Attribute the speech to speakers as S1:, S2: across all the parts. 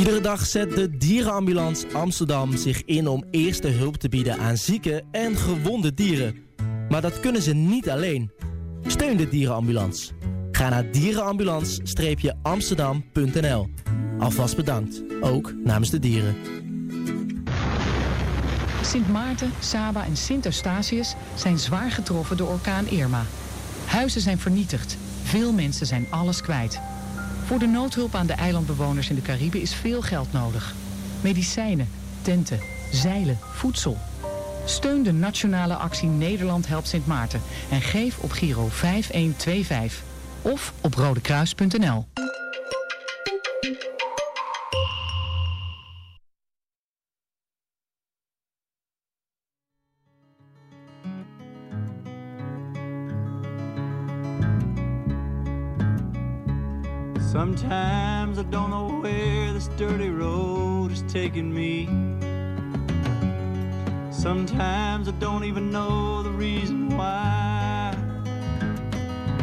S1: Iedere dag zet de Dierenambulance Amsterdam zich in om eerste hulp te bieden aan zieke en gewonde dieren. Maar dat kunnen ze niet alleen. Steun de Dierenambulance. Ga naar dierenambulance-amsterdam.nl. Alvast bedankt, ook namens de dieren.
S2: Sint Maarten, Saba en Sint Eustatius zijn zwaar getroffen door orkaan Irma. Huizen zijn vernietigd. Veel mensen zijn alles kwijt. Voor de noodhulp aan de eilandbewoners in de Cariben is veel geld nodig. Medicijnen, tenten, zeilen, voedsel. Steun de nationale actie Nederland helpt Sint Maarten en geef op Giro 5125 of op rodekruis.nl.
S3: taking me. Sometimes I don't even know the reason why.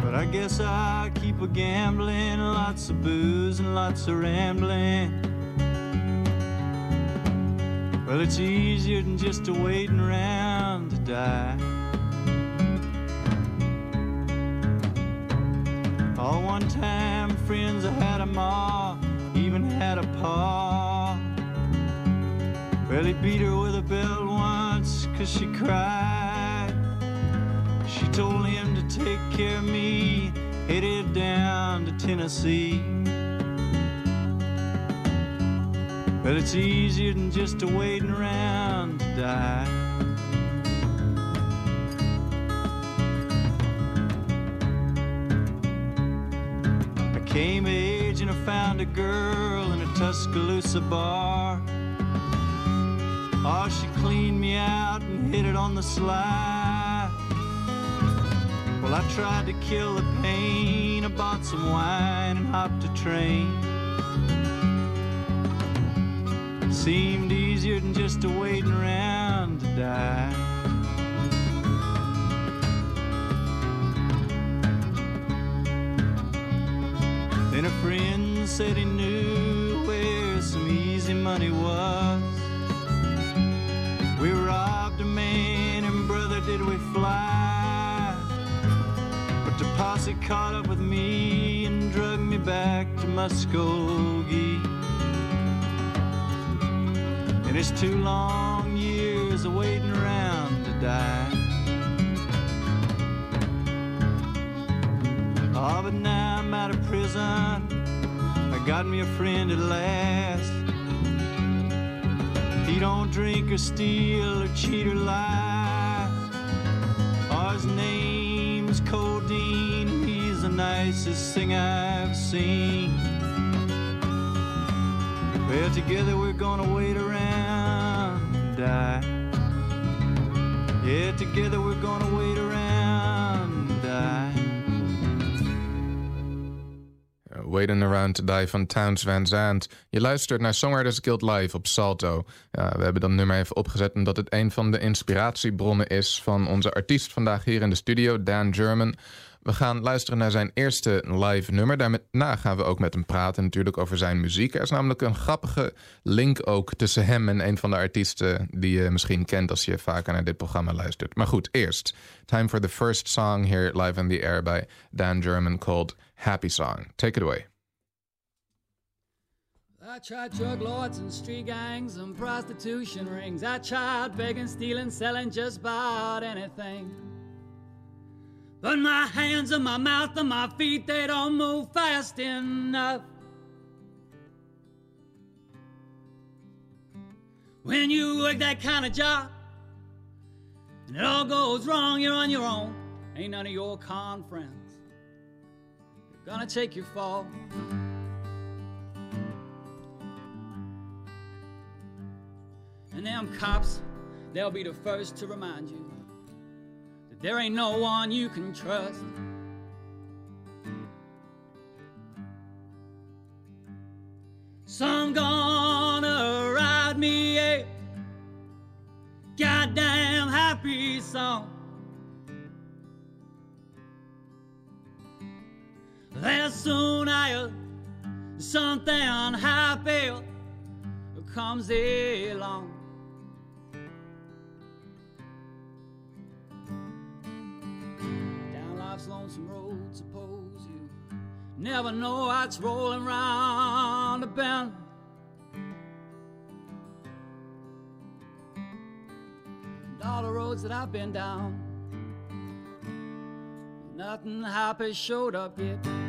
S3: But I guess I keep a gambling, lots of booze and lots of rambling. Well, it's easier than just a waiting around to die. All one time, friends, I had a ma, even had a pa. Well, he beat her with a belt once, cause she cried. She told him to take care of me, headed down to Tennessee. But it's easier than just a waiting around to die. I came age and I found a girl in a Tuscaloosa bar. Oh, she cleaned me out and hit it on the sly. Well, I tried to kill the pain. I bought some wine and hopped a train. Seemed easier than just a waiting around to die. Then a friend said he knew where some easy money was. Did we fly. But the posse caught up with me and drug me back to Muskogee. And it's two long years of waiting around to die. Oh, but now I'm out of prison. I got me a friend at last. He don't drink or steal or cheat or lie. His name's Codeine. He's the nicest thing I've seen. Well, together we're gonna wait around and die. Yeah, together we're gonna wait around
S4: Waiting Around to Die van Towns Van Zandt. Je luistert naar Songwriters Guild Live op Salto. We hebben dat nummer even opgezet omdat het een van de inspiratiebronnen is... van onze artiest vandaag hier in de studio, Dan German. We gaan luisteren naar zijn eerste live nummer. Daarna gaan we ook met hem praten natuurlijk over zijn muziek. Er is namelijk een grappige link ook tussen hem en een van de artiesten... die je misschien kent als je vaker naar dit programma luistert. Maar goed, eerst. Time for the first song here live on the air by Dan German called Happy Song. Take it away.
S5: I tried drug lords and street gangs and prostitution rings. I tried begging, stealing, selling just about anything. But my hands and my mouth and my feet, they don't move fast enough. When you work that kind of job and it all goes wrong, you're on your own. Ain't none of your con friends gonna take your fall. And them cops, they'll be the first to remind you that there ain't no one you can trust. Some gonna ride me a goddamn happy song. There's soon I uh, something happy uh, comes along. Down life's lonesome road, suppose you never know what's rolling round the bend. And all the roads that I've been down, nothing happy showed up yet.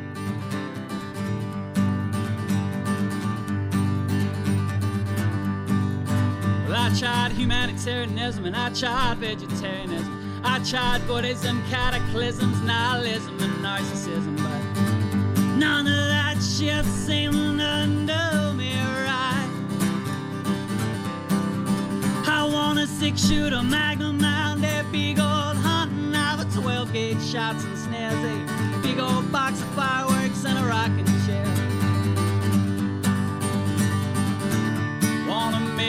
S5: I tried humanitarianism and I tried vegetarianism. I tried Buddhism, cataclysms, nihilism, and narcissism, but none of that shit seemed to do me right. I want a six shooter magnum a big old hunting knife, 12 gauge shots and snares, a big old box of fireworks, and a rocking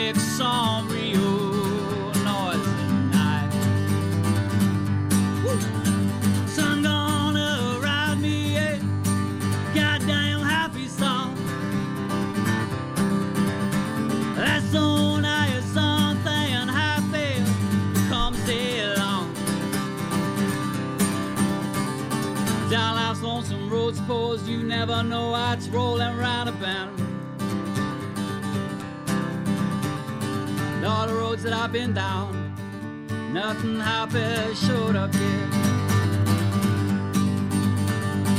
S5: Make some real noise tonight. Woo! Sun gonna ride me a goddamn happy song. That's on I something happy comes along. Down life's lonesome road, suppose you never know what's rolling round a And all the roads that I've been down, nothing happy showed up yet.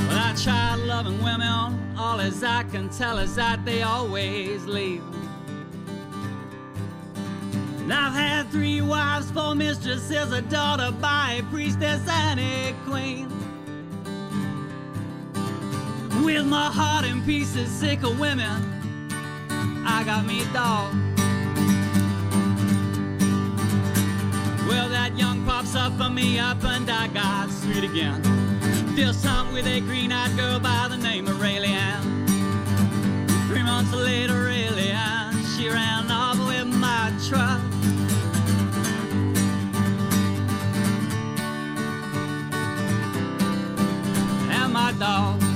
S5: Well, I tried loving women, all as I can tell is that they always leave. And I've had three wives, four mistresses, a daughter by a priestess and a queen. With my heart in pieces, sick of women, I got me dog. Well, that young pops up for me up and I got sweet again. This time with a green-eyed girl by the name of Rayleigh Ann. Three months later, Rayleigh Ann, she ran off with my truck. And my dog.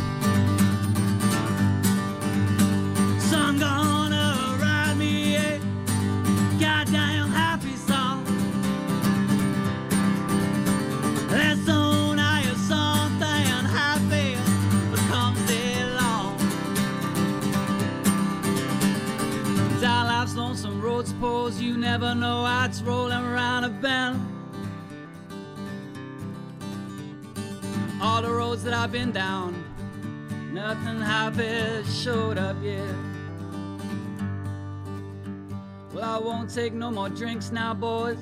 S5: I've been down, nothing happy showed up yet. Well, I won't take no more drinks now, boys.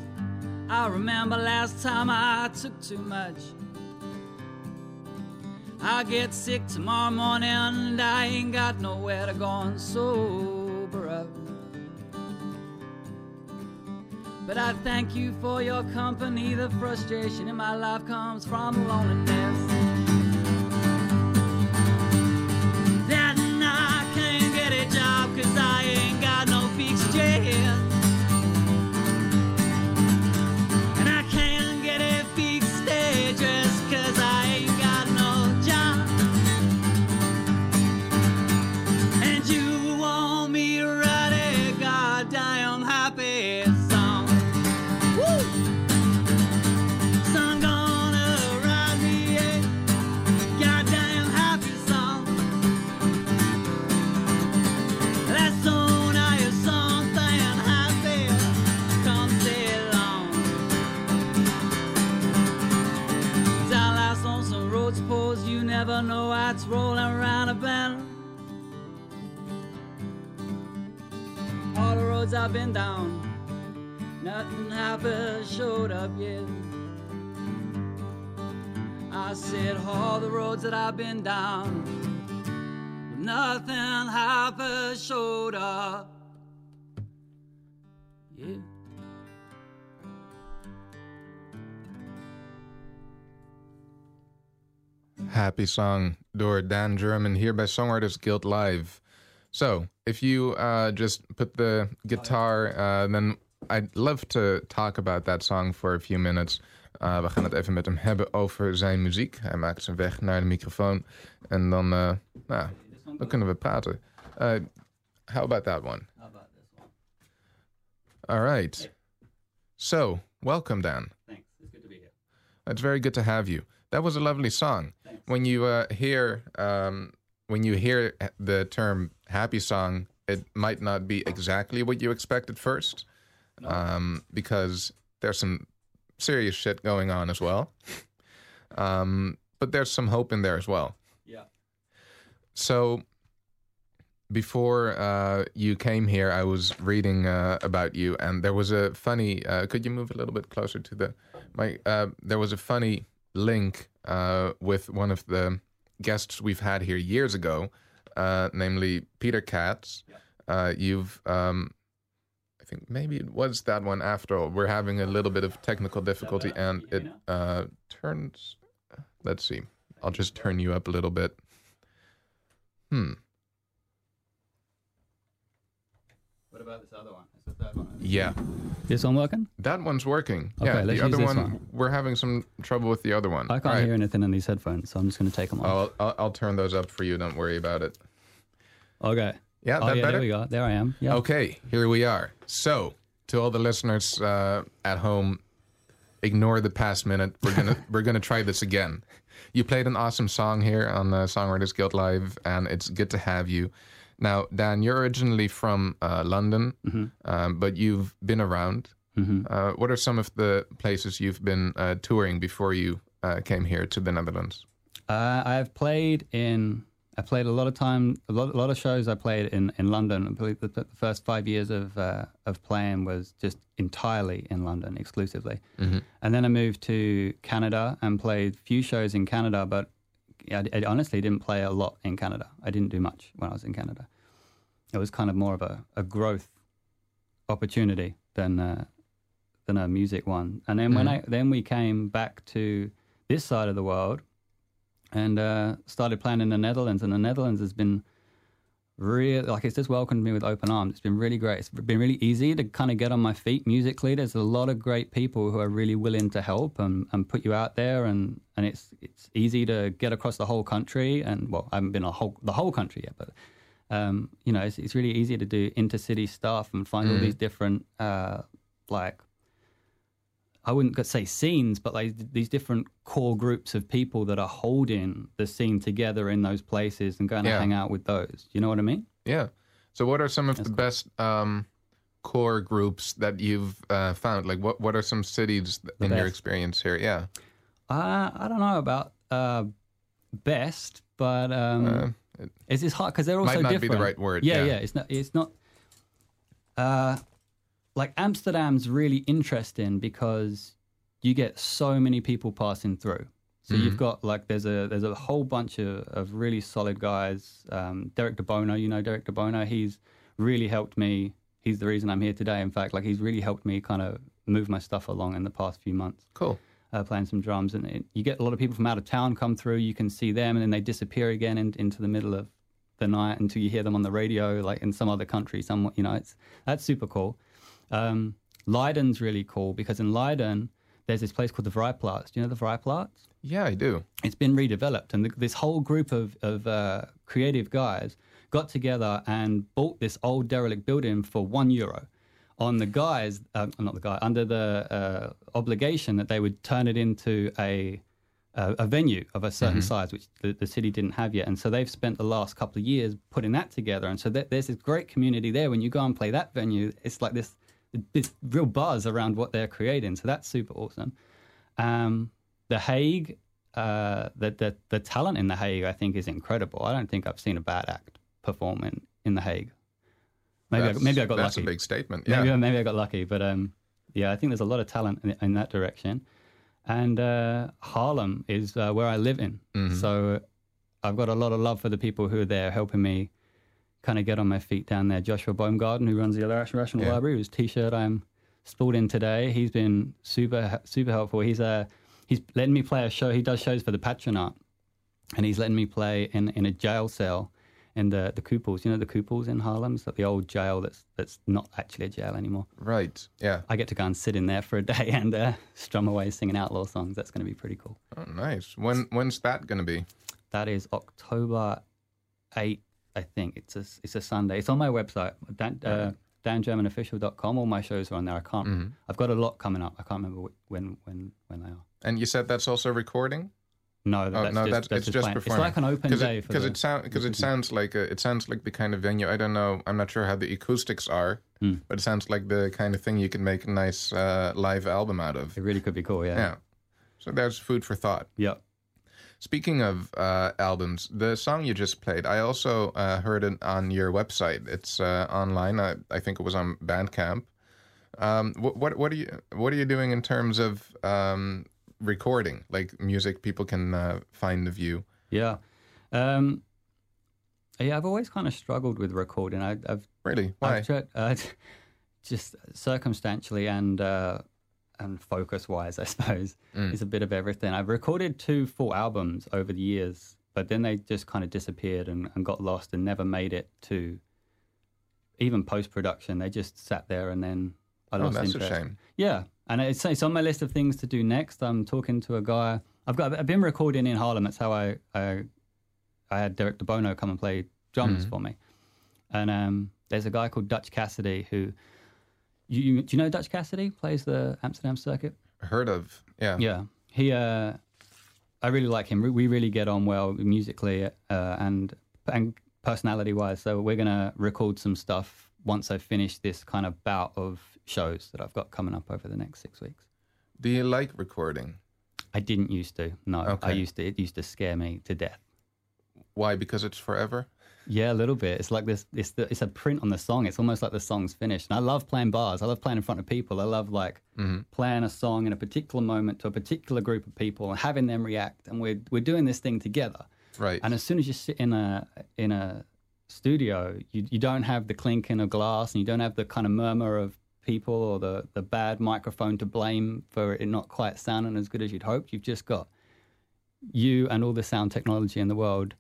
S5: I remember last time I took too much. I get sick tomorrow morning and I ain't got nowhere to go and sober up. But I thank you for your company. The frustration in my life comes from loneliness. Never know what's rolling around a bend. All the roads I've been down, nothing happy showed up yet. I said all the roads that I've been down, nothing happy showed up. Yeah.
S4: Happy Song door Dan German here by Songwriters Guild Live. So, if you uh, just put the guitar, uh, then I'd love to talk about that song for a few minutes. Uh, we gaan het even met hem hebben over zijn muziek. Hij maakt zijn weg naar de microfoon. En dan, uh, nou, dan kunnen we praten. Uh, how about that one?
S5: How about this one?
S4: All right. So, welcome, Dan.
S6: Thanks. It's good to be here.
S4: It's very good to have you. That was a lovely song. When you uh, hear um, when you hear the term "happy song," it might not be exactly what you expect at first, um, because there's some serious shit going on as well. Um, but there's some hope in there as well.
S6: Yeah.
S4: So before uh, you came here, I was reading uh, about you, and there was a funny. Uh, could you move a little bit closer to the mic? Uh, there was a funny link uh, with one of the guests we've had here years ago, uh, namely Peter Katz. Uh, you've, um, I think maybe it was that one after all. We're having a little bit of technical difficulty, and it uh, turns. Let's see. I'll just turn you up a little bit. Hmm.
S6: What about this other one? Is the third one?
S4: Yeah,
S6: This one working?
S4: that one's working.
S6: Okay,
S4: yeah,
S6: let's
S4: the other
S6: use this
S4: one,
S6: one.
S4: we're having some trouble with the other one.
S6: I can't
S4: Right.
S6: hear anything in these headphones, so I'm just going to take them off.
S4: I'll, I'll, I'll turn those up for you. Don't worry about it.
S6: Okay.
S4: Yeah,
S6: Oh,
S4: that
S6: yeah,
S4: better?
S6: there we go. There I am. Yeah.
S4: Okay, here we are. So, to all the listeners uh, at home, ignore the past minute. We're gonna we're gonna try this again. You played an awesome song here on the Songwriters Guild Live, and it's good to have you. Now, Dan, you're originally from uh, London, um, but you've been around. Uh, what are some of the places you've been uh, touring before you uh, came here to the Netherlands?
S6: Uh, I've played in. I played a lot of time, a lot, a lot of shows. I played in, in London. I believe the, the first five years of uh, of playing was just entirely in London, exclusively. And then I moved to Canada and played few shows in Canada. But I, I honestly didn't play a lot in Canada. I didn't do much when I was in Canada. It was kind of more of a, a growth opportunity than uh, than a music one. And then when I then we came back to this side of the world and uh, started playing in the Netherlands. And the Netherlands has been really like it's just welcomed me with open arms. It's been really great. It's been really easy to kind of get on my feet musically. There's a lot of great people who are really willing to help and, and put you out there, and, and it's it's easy to get across the whole country. And well, I haven't been a whole the whole country yet, but um, you know, it's, it's really easy to do intercity stuff and find all these different uh, like I wouldn't say scenes, but like these different core groups of people that are holding the scene together in those places and going to hang out with those. You know what I mean?
S4: Yeah. So, what are some of the best um, core groups that you've uh, found? Like, what what are some cities th- in your experience here? Yeah.
S6: Uh, I don't know about uh, best, but um,
S4: Uh, it
S6: it's, it's hard because they're all
S4: might
S6: so
S4: not be
S6: different.
S4: the right word,
S6: Yeah,
S4: yeah.
S6: yeah. It's not. It's not. Like Amsterdam's really interesting because you get so many people passing through. So
S4: Mm-hmm.
S6: you've got like there's a there's a whole bunch of, of really solid guys. Um, Derek DeBono, you know Derek DeBono, he's really helped me. He's the reason I'm here today. In fact, like he's really helped me kind of move my stuff along in the past few months
S4: cool.
S6: uh, playing some drums, and it, you get a lot of people from out of town come through. You can see them, and then they disappear again in, into the middle of the night until you hear them on the radio, like in some other country. Some, you know, it's that's super cool. Um, Leiden's really cool because in Leiden there's this place called the Vrijplaats. Do you know the Vrijplaats?
S4: Yeah, I do.
S6: it's been redeveloped, and th this whole group of of uh, creative guys got together and bought this old derelict building for one euro. On the guys, uh, not the guy, under the uh, obligation that they would turn it into a a, a venue of a certain size, which the, the city didn't have yet. And so they've spent the last couple of years putting that together. And so there- there's this great community there. When you go and play that venue, it's like this this real buzz around what they're creating. So that's super awesome. Um, the Hague, uh, the, the the talent in the Hague, I think, is incredible. I don't think I've seen a bad act perform in, in the Hague. Maybe I, maybe I got
S4: that's
S6: lucky.
S4: That's a big statement. Yeah.
S6: Maybe, maybe I got lucky, but um, yeah, I think there's a lot of talent in, in that direction. And uh, Haarlem is uh, where I live in,
S4: Mm-hmm.
S6: so I've got a lot of love for the people who are there helping me kind of get on my feet down there. Joshua Baumgarten, who runs the Rational
S4: Yeah.
S6: Library, whose T-shirt I'm spooled in today, he's been super super helpful. He's uh, he's letting me play a show. He does shows for the Patronaat, and he's letting me play in, in a jail cell in the the Koepels. You know the Koepels in Haarlem, it's like the old jail that's that's not actually a jail anymore.
S4: Right. Yeah.
S6: I get to go and sit in there for a day and uh, strum away singing outlaw songs. That's going to be pretty cool.
S4: Oh, nice. When when's that going to be?
S6: That is October 8th, I think. It's a, it's a Sunday. It's on my website, dan, uh, dangermanofficial.com. All my shows are on there. I can't.
S4: Mm-hmm.
S6: I've got a lot coming up. I can't remember when when when they are.
S4: And you said that's also recording?
S6: No,
S4: Oh
S6: that's
S4: no,
S6: just,
S4: that's,
S6: that's
S4: it's just performing.
S6: It's like an open day for
S4: because it sound because it sounds like a, it sounds like the kind of venue. I don't know. I'm not sure how the acoustics are,
S6: Hmm.
S4: but it sounds like the kind of thing you can make a nice uh, live album out of.
S6: It really could be cool. Yeah.
S4: Yeah. So there's food for thought.
S6: Yep.
S4: Speaking of uh, albums, the song you just played, I also uh, heard it on your website. It's uh, online. I, I think it was on Bandcamp. Um, what, what what are you what are you doing in terms of um, recording, like music people can uh, find the view?
S6: Yeah. Um, yeah, I've always kind of struggled with recording. I, I've
S4: Really? Why?
S6: I've tried, uh, just circumstantially and uh, and focus wise, I suppose,
S4: Mm.
S6: it's a bit of everything. I've recorded two full albums over the years, but then they just kind of disappeared and, and got lost and never made it to even post production. They just sat there and then I lost
S4: oh,
S6: lost
S4: that's
S6: interest.
S4: a shame.
S6: Yeah, and it's, it's on my list of things to do next. I'm talking to a guy. I've got. I've been recording in Haarlem. That's how I I, I had Derek DeBono come and play drums for me. And um, there's a guy called Dutch Cassidy who. You, you, do you know Dutch Cassidy plays the Amsterdam circuit?
S4: Heard of? Yeah.
S6: Yeah, he. Uh, I really like him. We really get on well musically uh, and and personality wise. So we're gonna record some stuff once I finish this kind of bout of shows that I've got coming up over the next six weeks.
S4: Do you like recording?
S6: I didn't used to. No, I
S4: Okay.
S6: used to. It used to scare me to death.
S4: Why? Because it's forever.
S6: Yeah, a little bit. It's like this. It's the, it's a print on the song. It's almost like the song's finished. And I love playing bars. I love playing in front of people. I love like mm-hmm. playing a song in a particular moment to a particular group of people and having them react. And we're we're doing this thing together.
S4: Right.
S6: And as soon as you sit in a in a studio, you you don't have the clinking of glass and you don't have the kind of murmur of people or the the bad microphone to blame for it not quite sounding as good as you'd hoped. You've just got you and all the sound technology in the world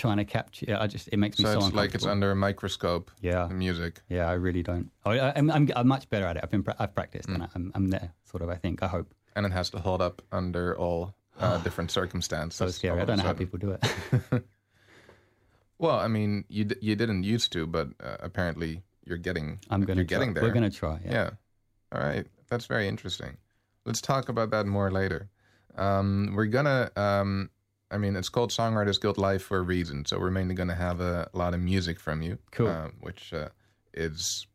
S6: trying to capture. Yeah, I just it makes me
S4: so
S6: so,
S4: it's like it's under a microscope.
S6: Yeah.
S4: The music.
S6: Yeah, I really don't. I, I, I'm, I'm I'm much better at it. I've been I've practiced
S4: Mm.
S6: and I, I'm I'm there. Sort of. I think. I hope.
S4: and it has to hold up under all uh, different circumstances.
S6: So scary. I don't know how people do it.
S4: Well, I mean, you d- you didn't used to, but uh, apparently you're getting.
S6: I'm gonna.
S4: You're getting there.
S6: We're gonna try. Yeah.
S4: Yeah. All right. That's very interesting. Let's talk about that more later. Um, we're gonna. Um, I mean, it's called Songwriters Guild Live for a reason, so we're mainly gonna have a lot of music from you.
S6: Cool.
S4: um, which uh, is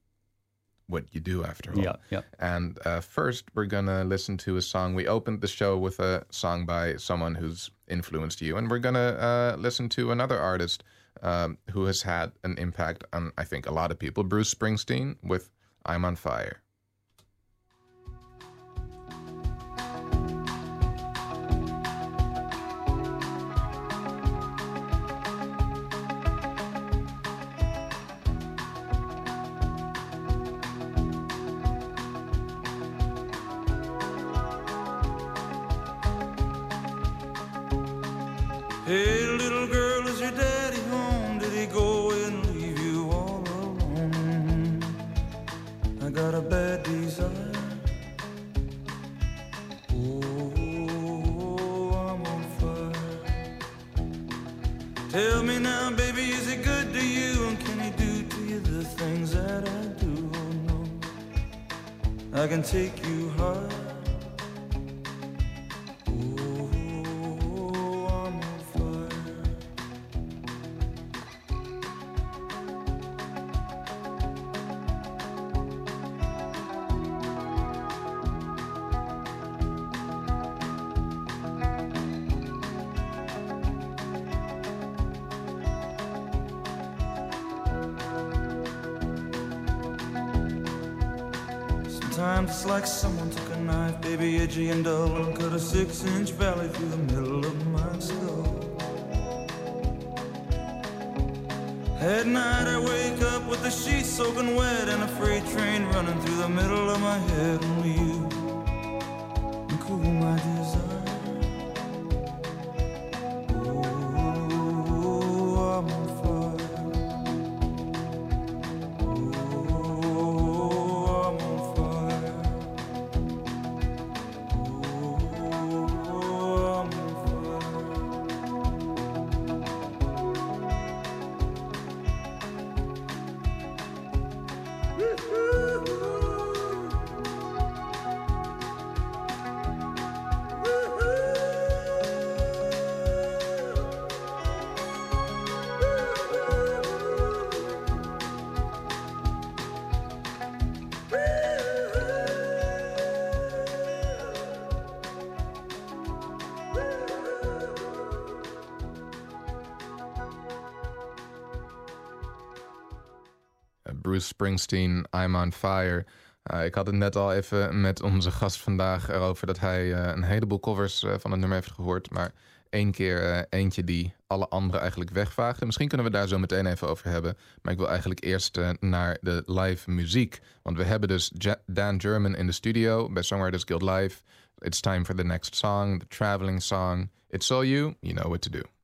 S4: what you do after all.
S6: Yeah. Yeah.
S4: And uh, first, we're gonna listen to a song. We opened the show with a song by someone who's influenced you, and we're gonna uh, listen to another artist um, who has had an impact on, I think, a lot of people. Bruce Springsteen with "I'm on Fire."
S7: I can take you high. And cut a
S4: Bruce Springsteen, I'm on Fire. Uh, ik had het net al even met onze gast vandaag erover dat hij uh, een heleboel covers uh, van het nummer heeft gehoord. Maar één keer eentje die alle andere eigenlijk wegvaagde. Misschien kunnen we daar zo meteen even over hebben. Maar ik wil eigenlijk eerst naar de live muziek. Want we hebben dus Dan German in de studio bij Songwriters Guild Live. It's time for the next song, the traveling song. It's all you, you know what to do.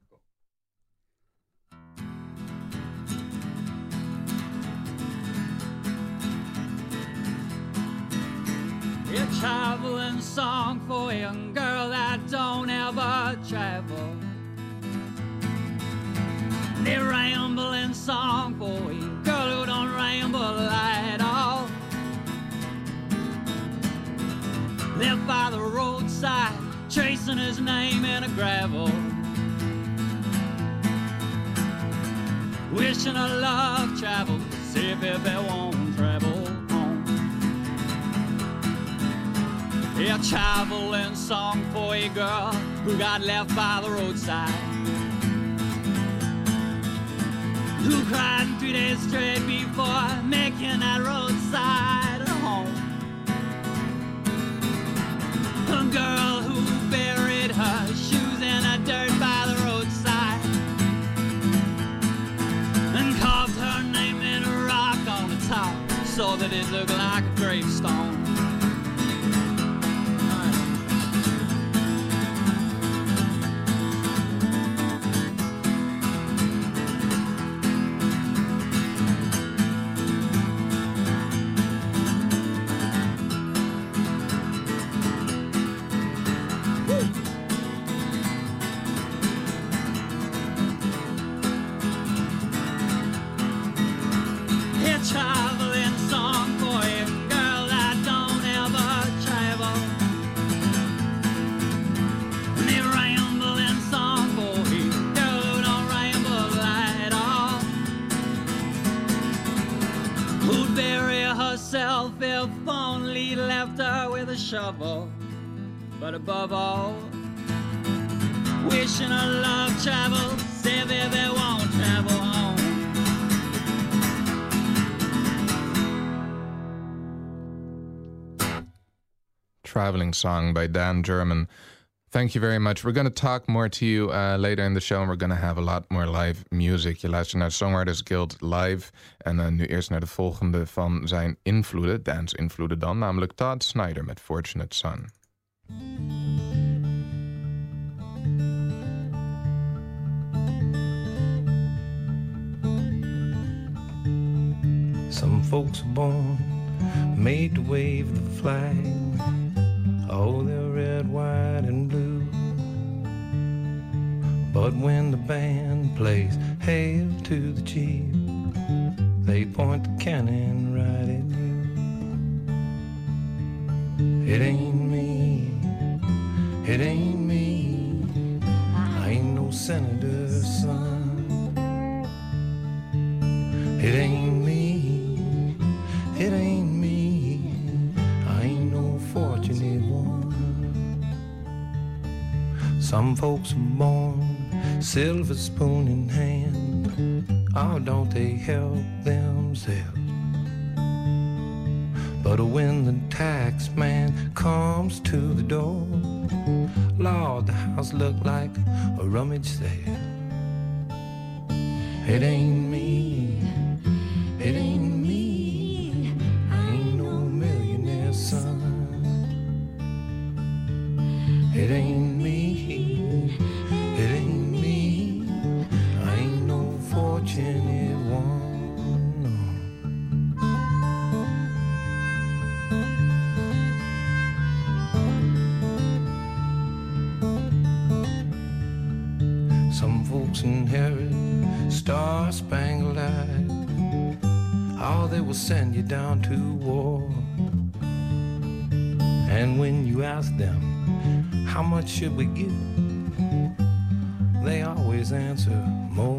S5: A traveling song for a young girl that don't ever travel. A rambling song for a girl who don't ramble at all. Left by the roadside, tracing his name in a gravel. Wishing a love traveled, see if it won't A traveling song for a girl who got left by the roadside. Who cried three days straight before making that roadside home. A girl who buried her shoes in the dirt by the roadside. And carved her name in a rock on the top so that it looked like a gravestone. Shovel, but above all, wishing a love travel, say they won't travel home.
S4: Traveling song by Dan German. Thank you very much. We're going to talk more to you uh, later in the show. And we're going to have a lot more live music. Je luistert naar Songwriters Guild live. En uh, nu eerst naar de volgende van zijn invloeden. Dance invloeden dan. Namelijk Todd Snider met Fortunate Son.
S8: Some folks are born made to wave the flag. Oh, they're red, white, and blue. But when the band plays Hail to the Chief, they point the cannon right at you. It ain't me, it ain't me. I ain't no senator's son. It ain't me, it ain't Some folks are born silver spoon in hand. Oh, don't they help themselves? But when the tax man comes to the door, Lord, the house look like a rummage sale. It ain't me, much should we give? They always answer, more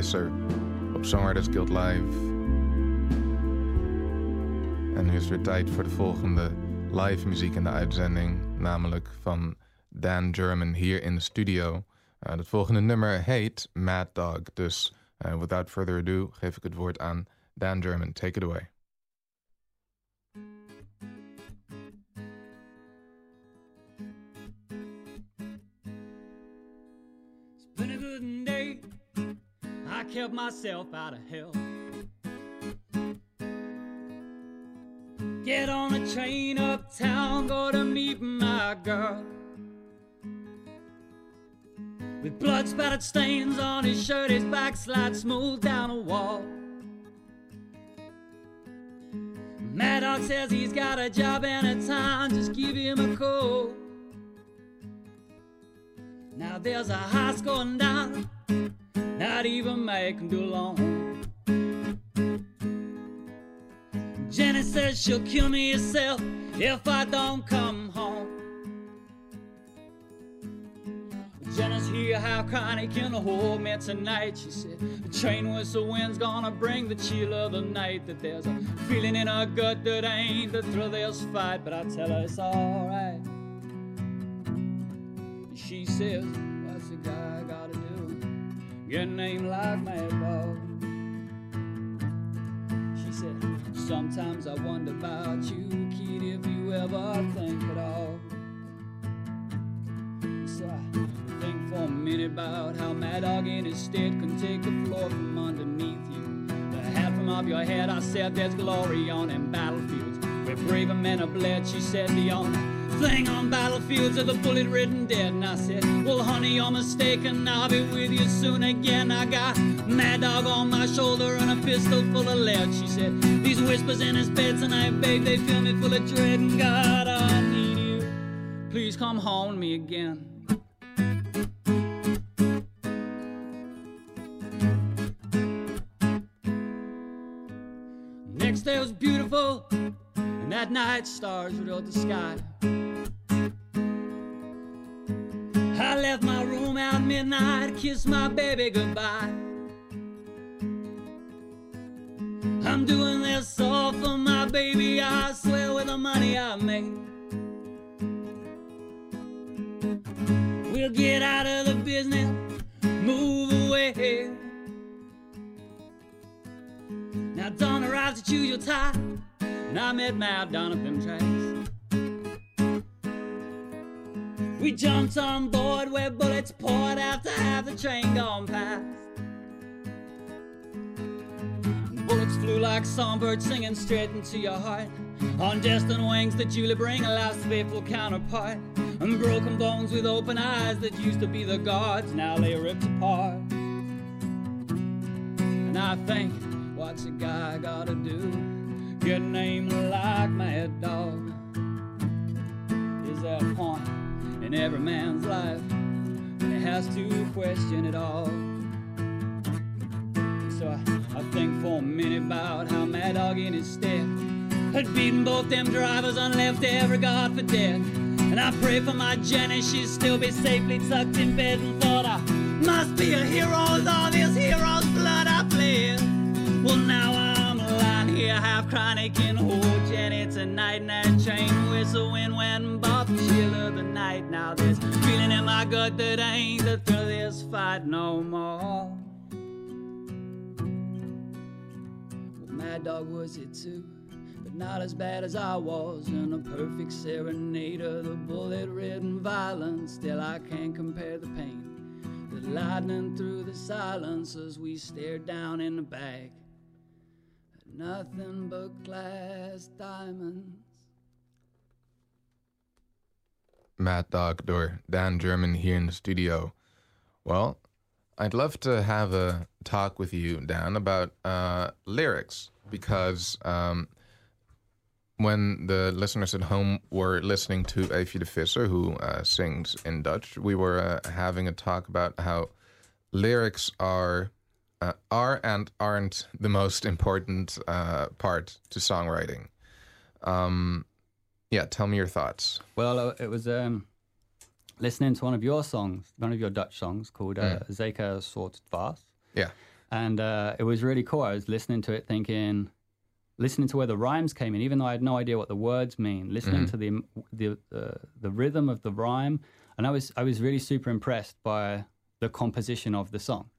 S4: Visser op Songwriters Guild Live. En nu is weer tijd voor de volgende live muziek in de uitzending, namelijk van Dan German hier in de studio. Uh, het volgende nummer heet Mad Dog, dus uh, without further ado geef ik het woord aan Dan German. Take it away.
S5: Myself out of hell. Get on a train uptown, go to meet my girl. With blood spattered stains on his shirt, his backslide smooth down a wall. Mad Dog says he's got a job and a time, just give him a call. Now there's a house going down, not even make making do long. Jenny says she'll kill me herself if I don't come home. Jenny's here, how chronic can hold me tonight? She said, the train whistle wind's gonna bring the chill of the night. That there's a feeling in her gut that ain't the thrill of this fight, but I tell her it's alright. She says, A name like Dog. She said, Sometimes I wonder about you, kid, if you ever think at all. So I think for a minute about how Mad Dog in his stead can take the floor from underneath you. The hat from off your head, I said, There's glory on them battlefields where braver men are bled. She said, The thing on battlefields of the bullet ridden dead. And I said, Well, honey, you're mistaken. I'll be with you soon again. I got Mad Dog on my shoulder and a pistol full of lead. She said, These whispers in his bed tonight, babe, they fill me full of dread. And God, I need you. Please come home to me again. Next day was beautiful, and that night stars ruled the sky. I left my room at midnight, kissed my baby goodbye. I'm doing this all for my baby, I swear with the money I made. We'll get out of the business, move away. Now dawn arrives to choose your tie, and I met at them tracks. We jumped on board where bullets poured after half the train gone past. Bullets flew like songbirds singing straight into your heart. On destined wings that you bring a life's faithful counterpart. And broken bones with open eyes that used to be the gods now lay ripped apart. And I think, what's a guy gotta do? Get a name like Mad Dog. Is there a point in every man's life when he has to question it all? So I, I think for a minute about how Mad Dog in his stead had beaten both them drivers and left every god for dead. And I pray for my Jenny, she'd still be safely tucked in bed and thought I must be a hero all this hero's blood I bled. Well, now lying here half chronic in old Jenny tonight. And that train whistle wind went bop chill of the night. Now there's feeling in my gut that ain't the of this fight no more. Well, Mad Dog was it too, but not as bad as I was. In a perfect serenade of the bullet ridden violence, still I can't compare the pain. The lightning through the silence as we stared down in the bag. Nothing but glass diamonds.
S4: Mad Dog door Dan German here in the studio. Well, I'd love to have a talk with you, Dan, about uh, lyrics because um, when the listeners at home were listening to Eefje de Visser, who uh, sings in Dutch, we were uh, having a talk about how lyrics are uh, are and aren't the most important uh, part to songwriting. Um, yeah, tell me your thoughts.
S6: Well, uh, it was um, listening to one of your songs, one of your Dutch songs called uh,
S4: Mm.
S6: Zeker soort Dwaas.
S4: Yeah.
S6: And uh, it was really cool. I was listening to it thinking, listening to where the rhymes came in, even though I had no idea what the words mean, listening
S4: Mhm.
S6: to the, the, uh, the rhythm of the rhyme. And I was, I was really super impressed by the composition of the song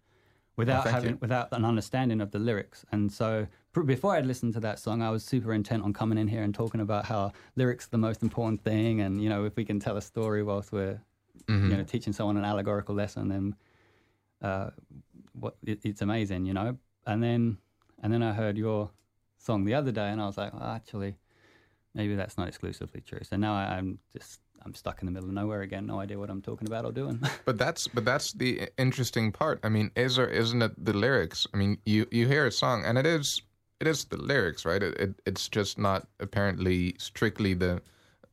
S6: without
S4: thank
S6: having
S4: you.
S6: without an understanding of the lyrics. And so pr- before I'd listened to that song, I was super intent on coming in here and talking about how lyrics are the most important thing, and you know if we can tell a story whilst we're
S4: Mhm.
S6: you know teaching someone an allegorical lesson, then uh, what it, it's amazing, you know. And then and then I heard your song the other day, and I was like, well, actually, maybe that's not exclusively true. So now I, I'm just I'm stuck in the middle of nowhere again, no idea what I'm talking about or doing.
S4: But that's but that's the interesting part. I mean, is or isn't it the lyrics? I mean, you you hear a song and it is it is the lyrics, right? It, it it's just not apparently strictly the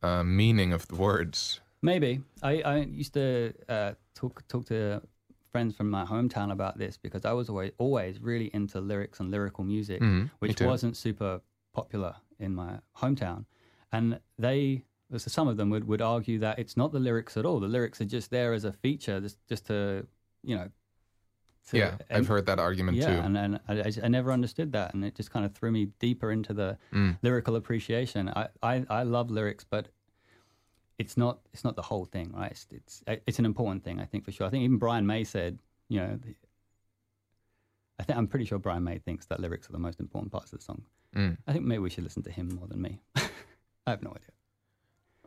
S4: uh, meaning of the words.
S6: Maybe I, I used to uh, talk talk to friends from my hometown about this because I was always always really into lyrics and lyrical music,
S4: Mhm,
S6: which wasn't super popular in my hometown, and they. So some of them would, would argue that it's not the lyrics at all. The lyrics are just there as a feature, just just to you know. to-
S4: yeah, I've heard that argument
S6: yeah,
S4: too.
S6: and, and I, I, I never understood that, and it just kind of threw me deeper into the
S4: Mm.
S6: lyrical appreciation. I, I, I love lyrics, but it's not it's not the whole thing, right? It's, it's it's an important thing, I think for sure. I think even Brian May said, you know, I think I'm pretty sure Brian May thinks that lyrics are the most important parts of the song.
S4: Mm.
S6: I think maybe we should listen to him more than me. I have no idea.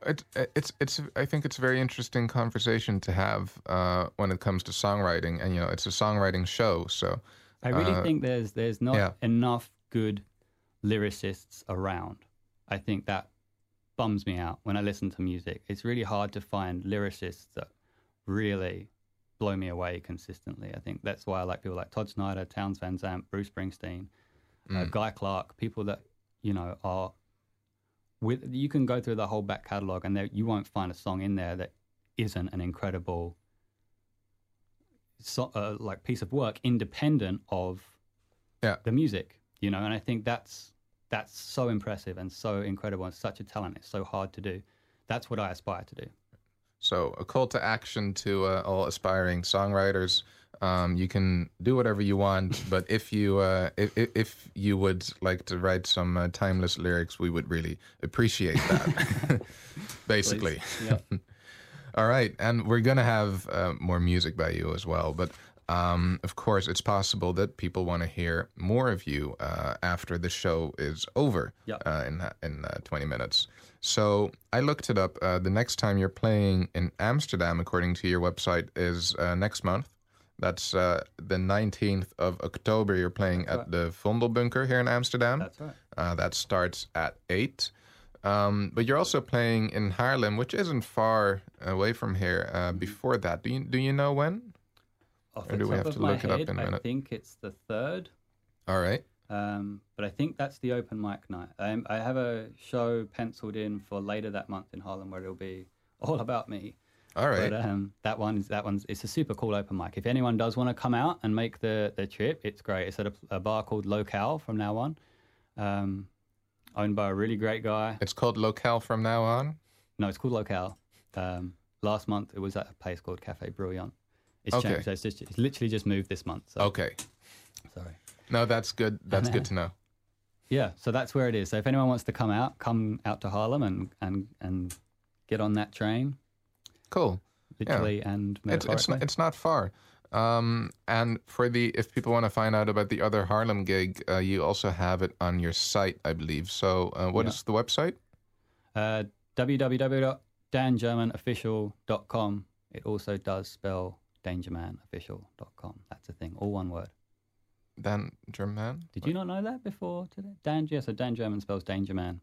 S4: It, it's it's I think it's a very interesting conversation to have uh, when it comes to songwriting, and you know, it's a songwriting show, so
S6: I really
S4: uh,
S6: think there's there's not
S4: yeah.
S6: enough good lyricists around. I think that bums me out when I listen to music. It's really hard to find lyricists that really blow me away consistently. I think that's why I like people like Todd Snider, Townes Van Zandt, Bruce Springsteen, uh,
S4: Mm.
S6: Guy Clark, people that you know are with. You can go through the whole back catalog and there, you won't find a song in there that isn't an incredible so, uh, like piece of work independent of
S4: Yeah.
S6: the music, you know. And I think that's that's so impressive and so incredible and such a talent. It's so hard to do. That's what I aspire to do.
S4: So, a call to action to uh, all aspiring songwriters. Um, you can do whatever you want, but if you uh, if, if- you would like to write some uh, timeless lyrics, we would really appreciate that. Basically.
S6: Yep.
S4: All right, and we're gonna have uh, more music by you as well, but. Um, of course, it's possible that people want to hear more of you uh, after the show is over
S6: Yep.
S4: uh, in in uh, 20 minutes. So I looked it up. Uh, the next time you're playing in Amsterdam, according to your website, is uh, next month. That's uh, the 19th of October. You're playing
S6: That's
S4: at the Vondelbunker here in Amsterdam.
S6: That's right.
S4: Uh, that starts at 8. Um, but you're also playing in Haarlem, which isn't far away from here.
S6: Mm-hmm.
S4: Uh, before that, do you do you know when?
S6: Off
S4: Or do we have to look it up
S6: head,
S4: in a
S6: I
S4: minute?
S6: think it's the third.
S4: All right.
S6: Um, but I think that's the open mic night. I, I have a show penciled in for later that month in Haarlem where it'll be all about me.
S4: All right.
S6: But um, that one's that one's it's a super cool open mic. If anyone does want to come out and make the the trip, it's great. It's at a, a bar called Locale from now on, um, owned by a really great guy.
S4: It's called Locale from now on.
S6: No, it's called Locale. Um, last month it was at a place called Cafe Brilliant. It's
S4: Okay.
S6: changed. So it's just it's literally just moved this month. So
S4: Okay.
S6: sorry.
S4: No, that's good. That's good to know.
S6: Yeah, so that's where it is. So if anyone wants to come out, come out to Haarlem and and and get on that train,
S4: Cool.
S6: literally and
S4: It's it's not, it's not far. Um, and for the if people want to find out about the other Haarlem gig, uh, you also have it on your site, I believe. So, uh, what
S6: Yeah.
S4: is the website?
S6: uh, www.dangermanofficial.com. It also does spell dangermanofficial.com. That's a thing, all one word.
S4: Dan German.
S6: Did you not know that before today? Dan, yeah, so Dan German spells Danger Man.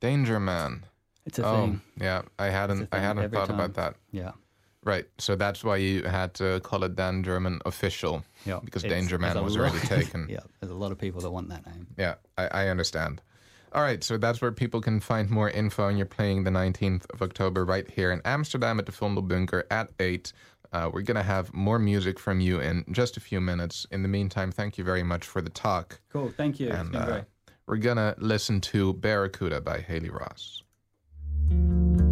S4: Danger Man.
S6: It's a
S4: oh,
S6: thing.
S4: yeah. I hadn't I hadn't thought about that.
S6: Yeah.
S4: Right. So that's why you had to call it Dan German official.
S6: Yeah,
S4: Because
S6: it's-
S4: Danger Man was
S6: lot-
S4: already taken.
S6: yeah, there's a lot of people that want that name.
S4: Yeah, I, I understand. All right, so that's where people can find more info, and you're playing the 19th of October right here in Amsterdam at the Vondelbunker at 8. Uh, we're going to have more music from you in just a few minutes. In the meantime, thank you very much for the talk.
S6: Cool, thank you. it's
S4: And
S6: been
S4: uh,
S6: great.
S4: we're going to listen to Barracuda by Haley Ross.
S9: Thank you.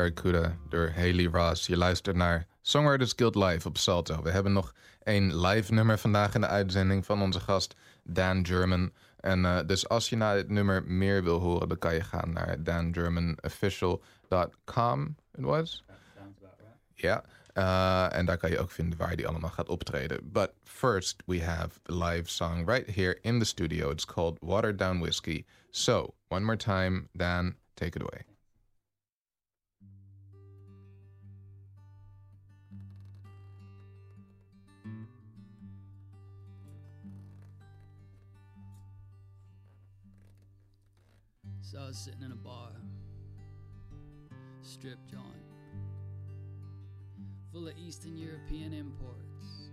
S9: Barracuda
S4: door Haley Ross. Je luistert naar Songwriters Guild Live op Salto. We hebben nog één live nummer vandaag in de uitzending van onze gast Dan German. En eh, dus als je naar dit nummer meer wil horen, dan kan je gaan naar dangermanofficial.com. It was? Ja. Uh, en daar kan je ook vinden waar die allemaal gaat optreden. But first, we have a live song right here in the studio. It's called Watered Down Whiskey. So, one more time, Dan, take it away.
S5: Was sitting in a bar, strip joint, full of Eastern European imports.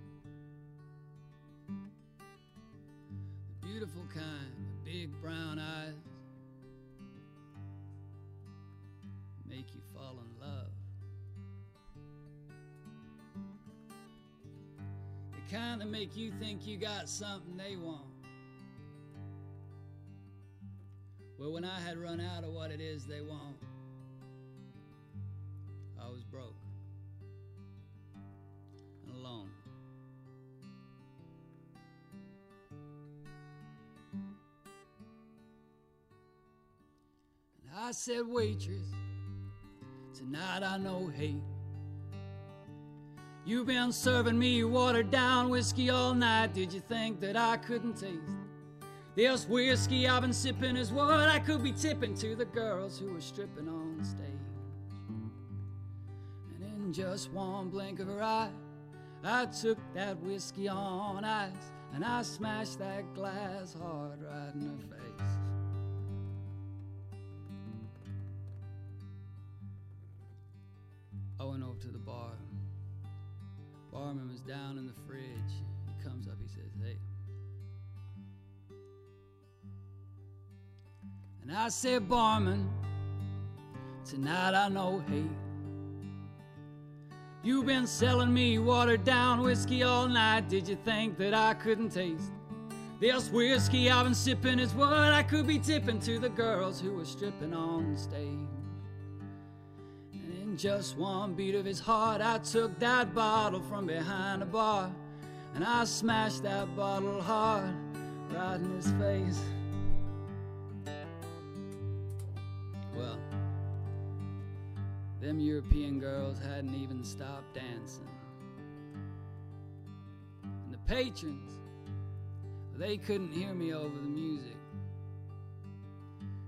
S5: The beautiful kind with big brown eyes make you fall in love. They kind that make you think you got something they want. Well, when I had run out of what it is they want, I was broke and alone. And I said, waitress, tonight I know hate. You've been serving me watered down whiskey all night. Did you think that I couldn't taste? This whiskey I've been sipping is what I could be tipping to the girls who were stripping on stage. And in just one blink of her eye, I took that whiskey on ice and I smashed that glass hard right in her face. I went over to the bar. Barman was down in the fridge. He comes up, he says, Hey. And I said, Barman, tonight I know hate. You've been selling me watered down whiskey all night. Did you think that I couldn't taste? This whiskey I've been sipping is what I could be tipping to the girls who were stripping on stage. And in just one beat of his heart, I took that bottle from behind the bar and I smashed that bottle hard right in his face. Well, them European girls hadn't even stopped dancing. And the patrons, they couldn't hear me over the music.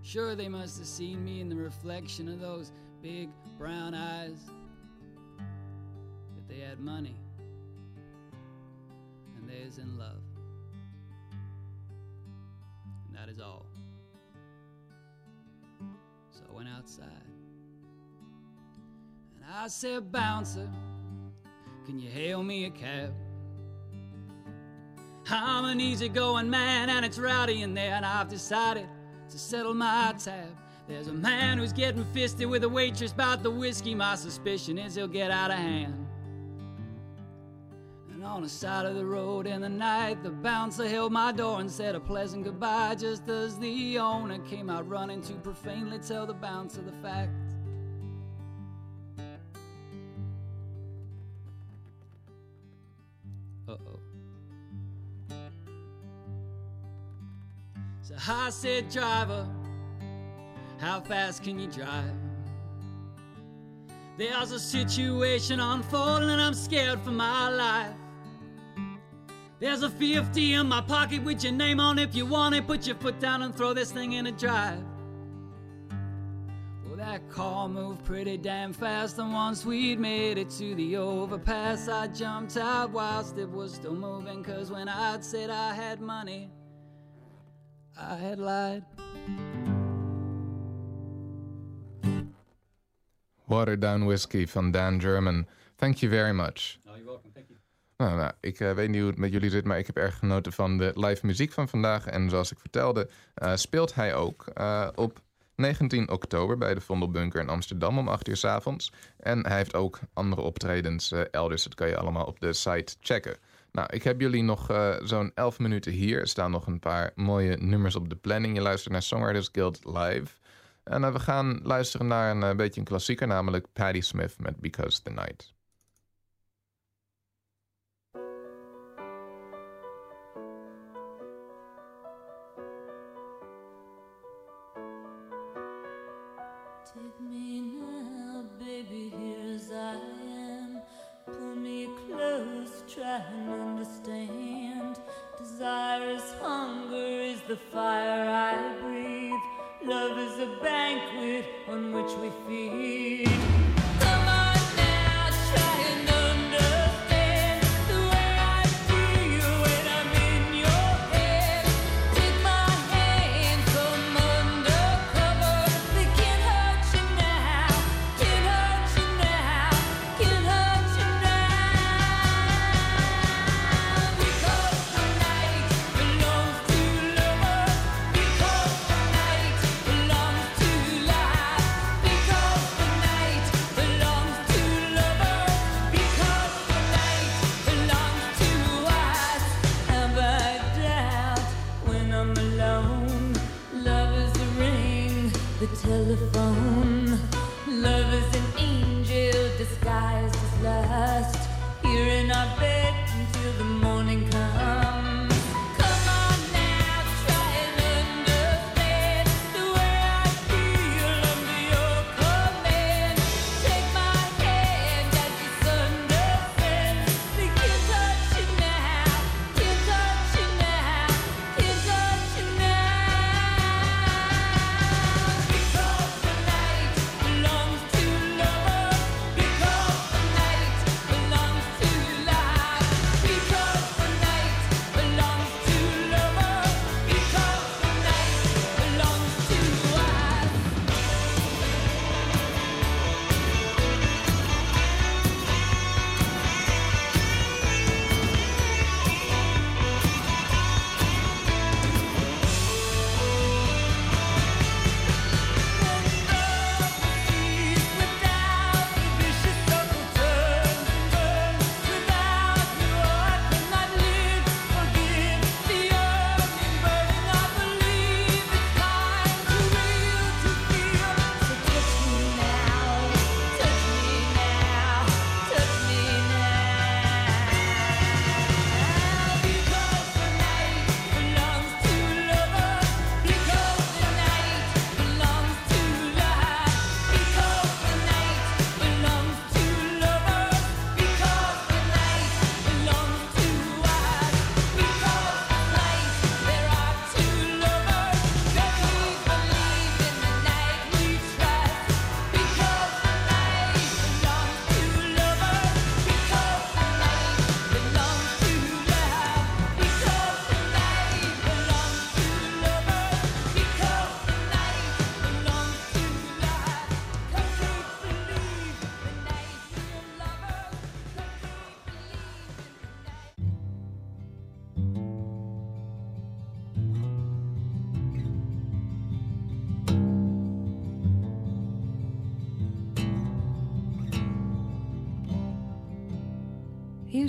S5: Sure, they must have seen me in the reflection of those big brown eyes. That they had money. And they was in love. And that is all. I went outside. And I said, Bouncer, can you hail me a cab? I'm an easygoing man and it's rowdy in there, and I've decided to settle my tab. There's a man who's getting fisted with a waitress about the whiskey. My suspicion is he'll get out of hand. On the side of the road in the night, the bouncer held my door and said a pleasant goodbye just as the owner came out running to profanely tell the bouncer the facts. Uh oh. So I said, Driver, how fast can you drive? There's a situation unfolding I'm scared for my life. There's a 50 in my pocket with your name on if you want it. Put your foot down and throw this thing in a drive. Well, that car moved pretty damn fast, and once we'd made it to the overpass, I jumped out whilst it was still moving. Cause when I'd said I had money, I had lied.
S4: Watered Down Whiskey van Dan German. Thank you very much.
S6: Oh, you're welcome. Thank you.
S4: Nou, nou, ik eh, weet niet hoe het met jullie zit, maar ik heb erg genoten van de live muziek van vandaag. En zoals ik vertelde, eh, speelt hij ook eh, op 19 oktober bij de Vondelbunker in Amsterdam om 8 uur s avonds. En hij heeft ook andere optredens elders. Dat kan je allemaal op de site checken. Nou, ik heb jullie nog zo'n 11 minuten hier. Er staan nog een paar mooie nummers op de planning. Je luistert naar Songwriters Guild Live. En we gaan luisteren naar een beetje een klassieker, namelijk Patti Smith met Because the Night.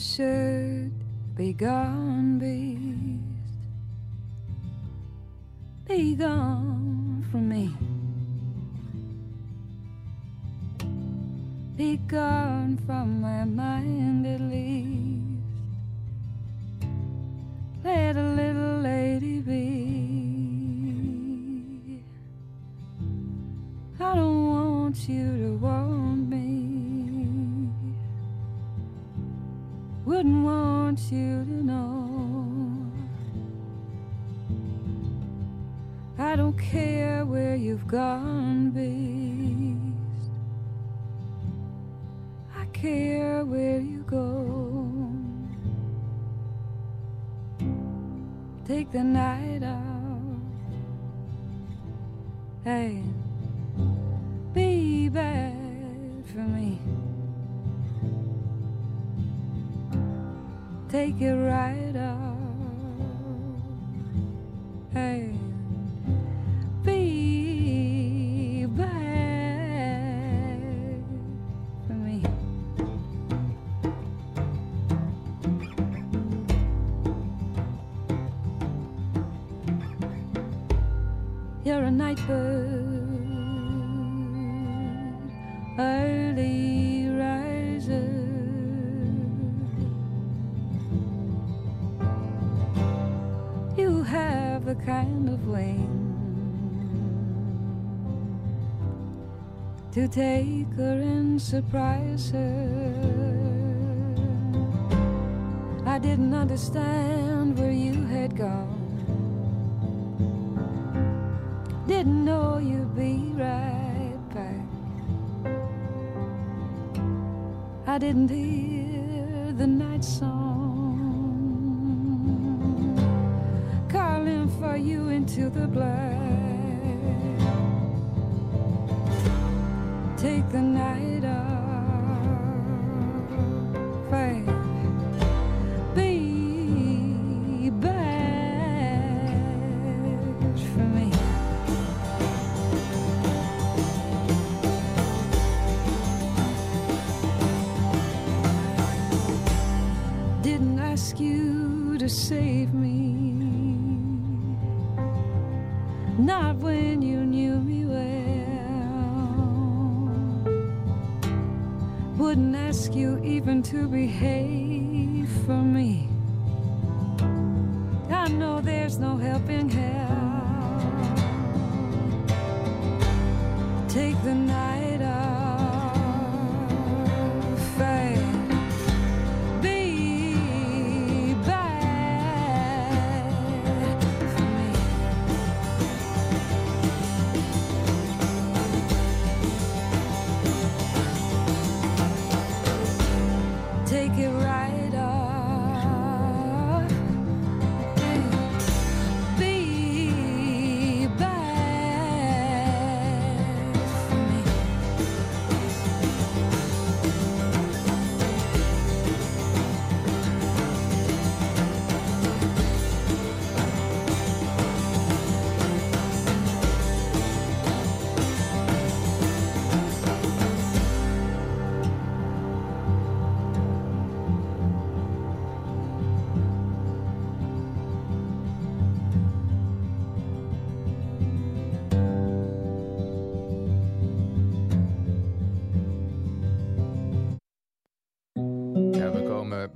S10: Should be gone, beast. Be gone from me. Be gone from my mind at least. Let a little lady be. I don't want you Wouldn't want you to know. I don't care where you've gone, beast. I care where you go. Take the night off. Hey, be bad for me. Take it right off. Take her and surprise her. I didn't understand where you had gone. Didn't know you'd be right back. I didn't hear the night song calling for you into the black. Take the night off.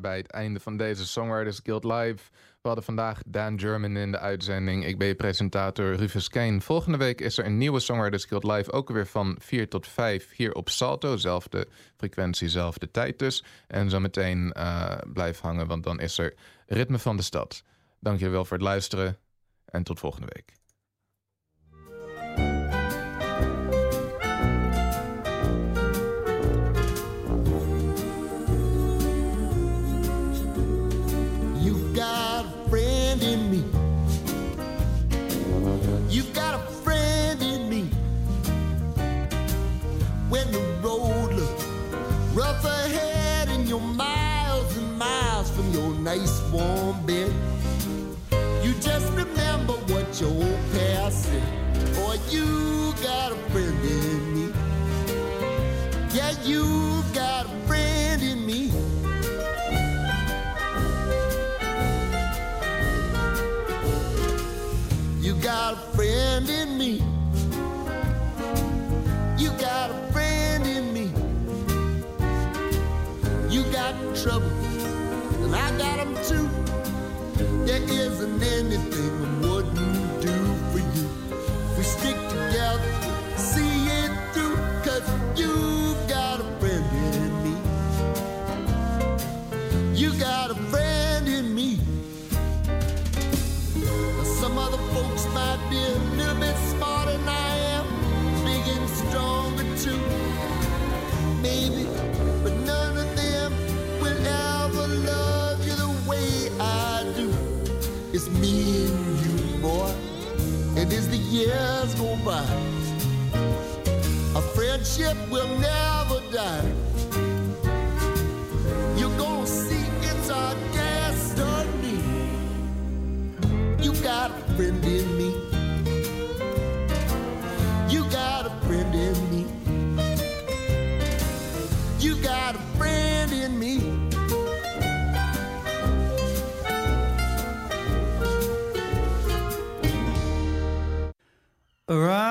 S11: bij het einde van deze Songwriters Guild Live. We hadden vandaag Dan German in de uitzending. Ik ben je presentator Rufus Kane. Volgende week is er een nieuwe Songwriters Guild Live. Ook weer van 4 tot 5 hier op Salto. Zelfde frequentie, zelfde tijd dus. En zo meteen eh, blijf hangen, want dan is er Ritme van de Stad. Dankjewel voor het luisteren en tot volgende week.
S12: years go by. A friendship will never die. You're gonna see it's our destiny. You got a friend in
S7: Right.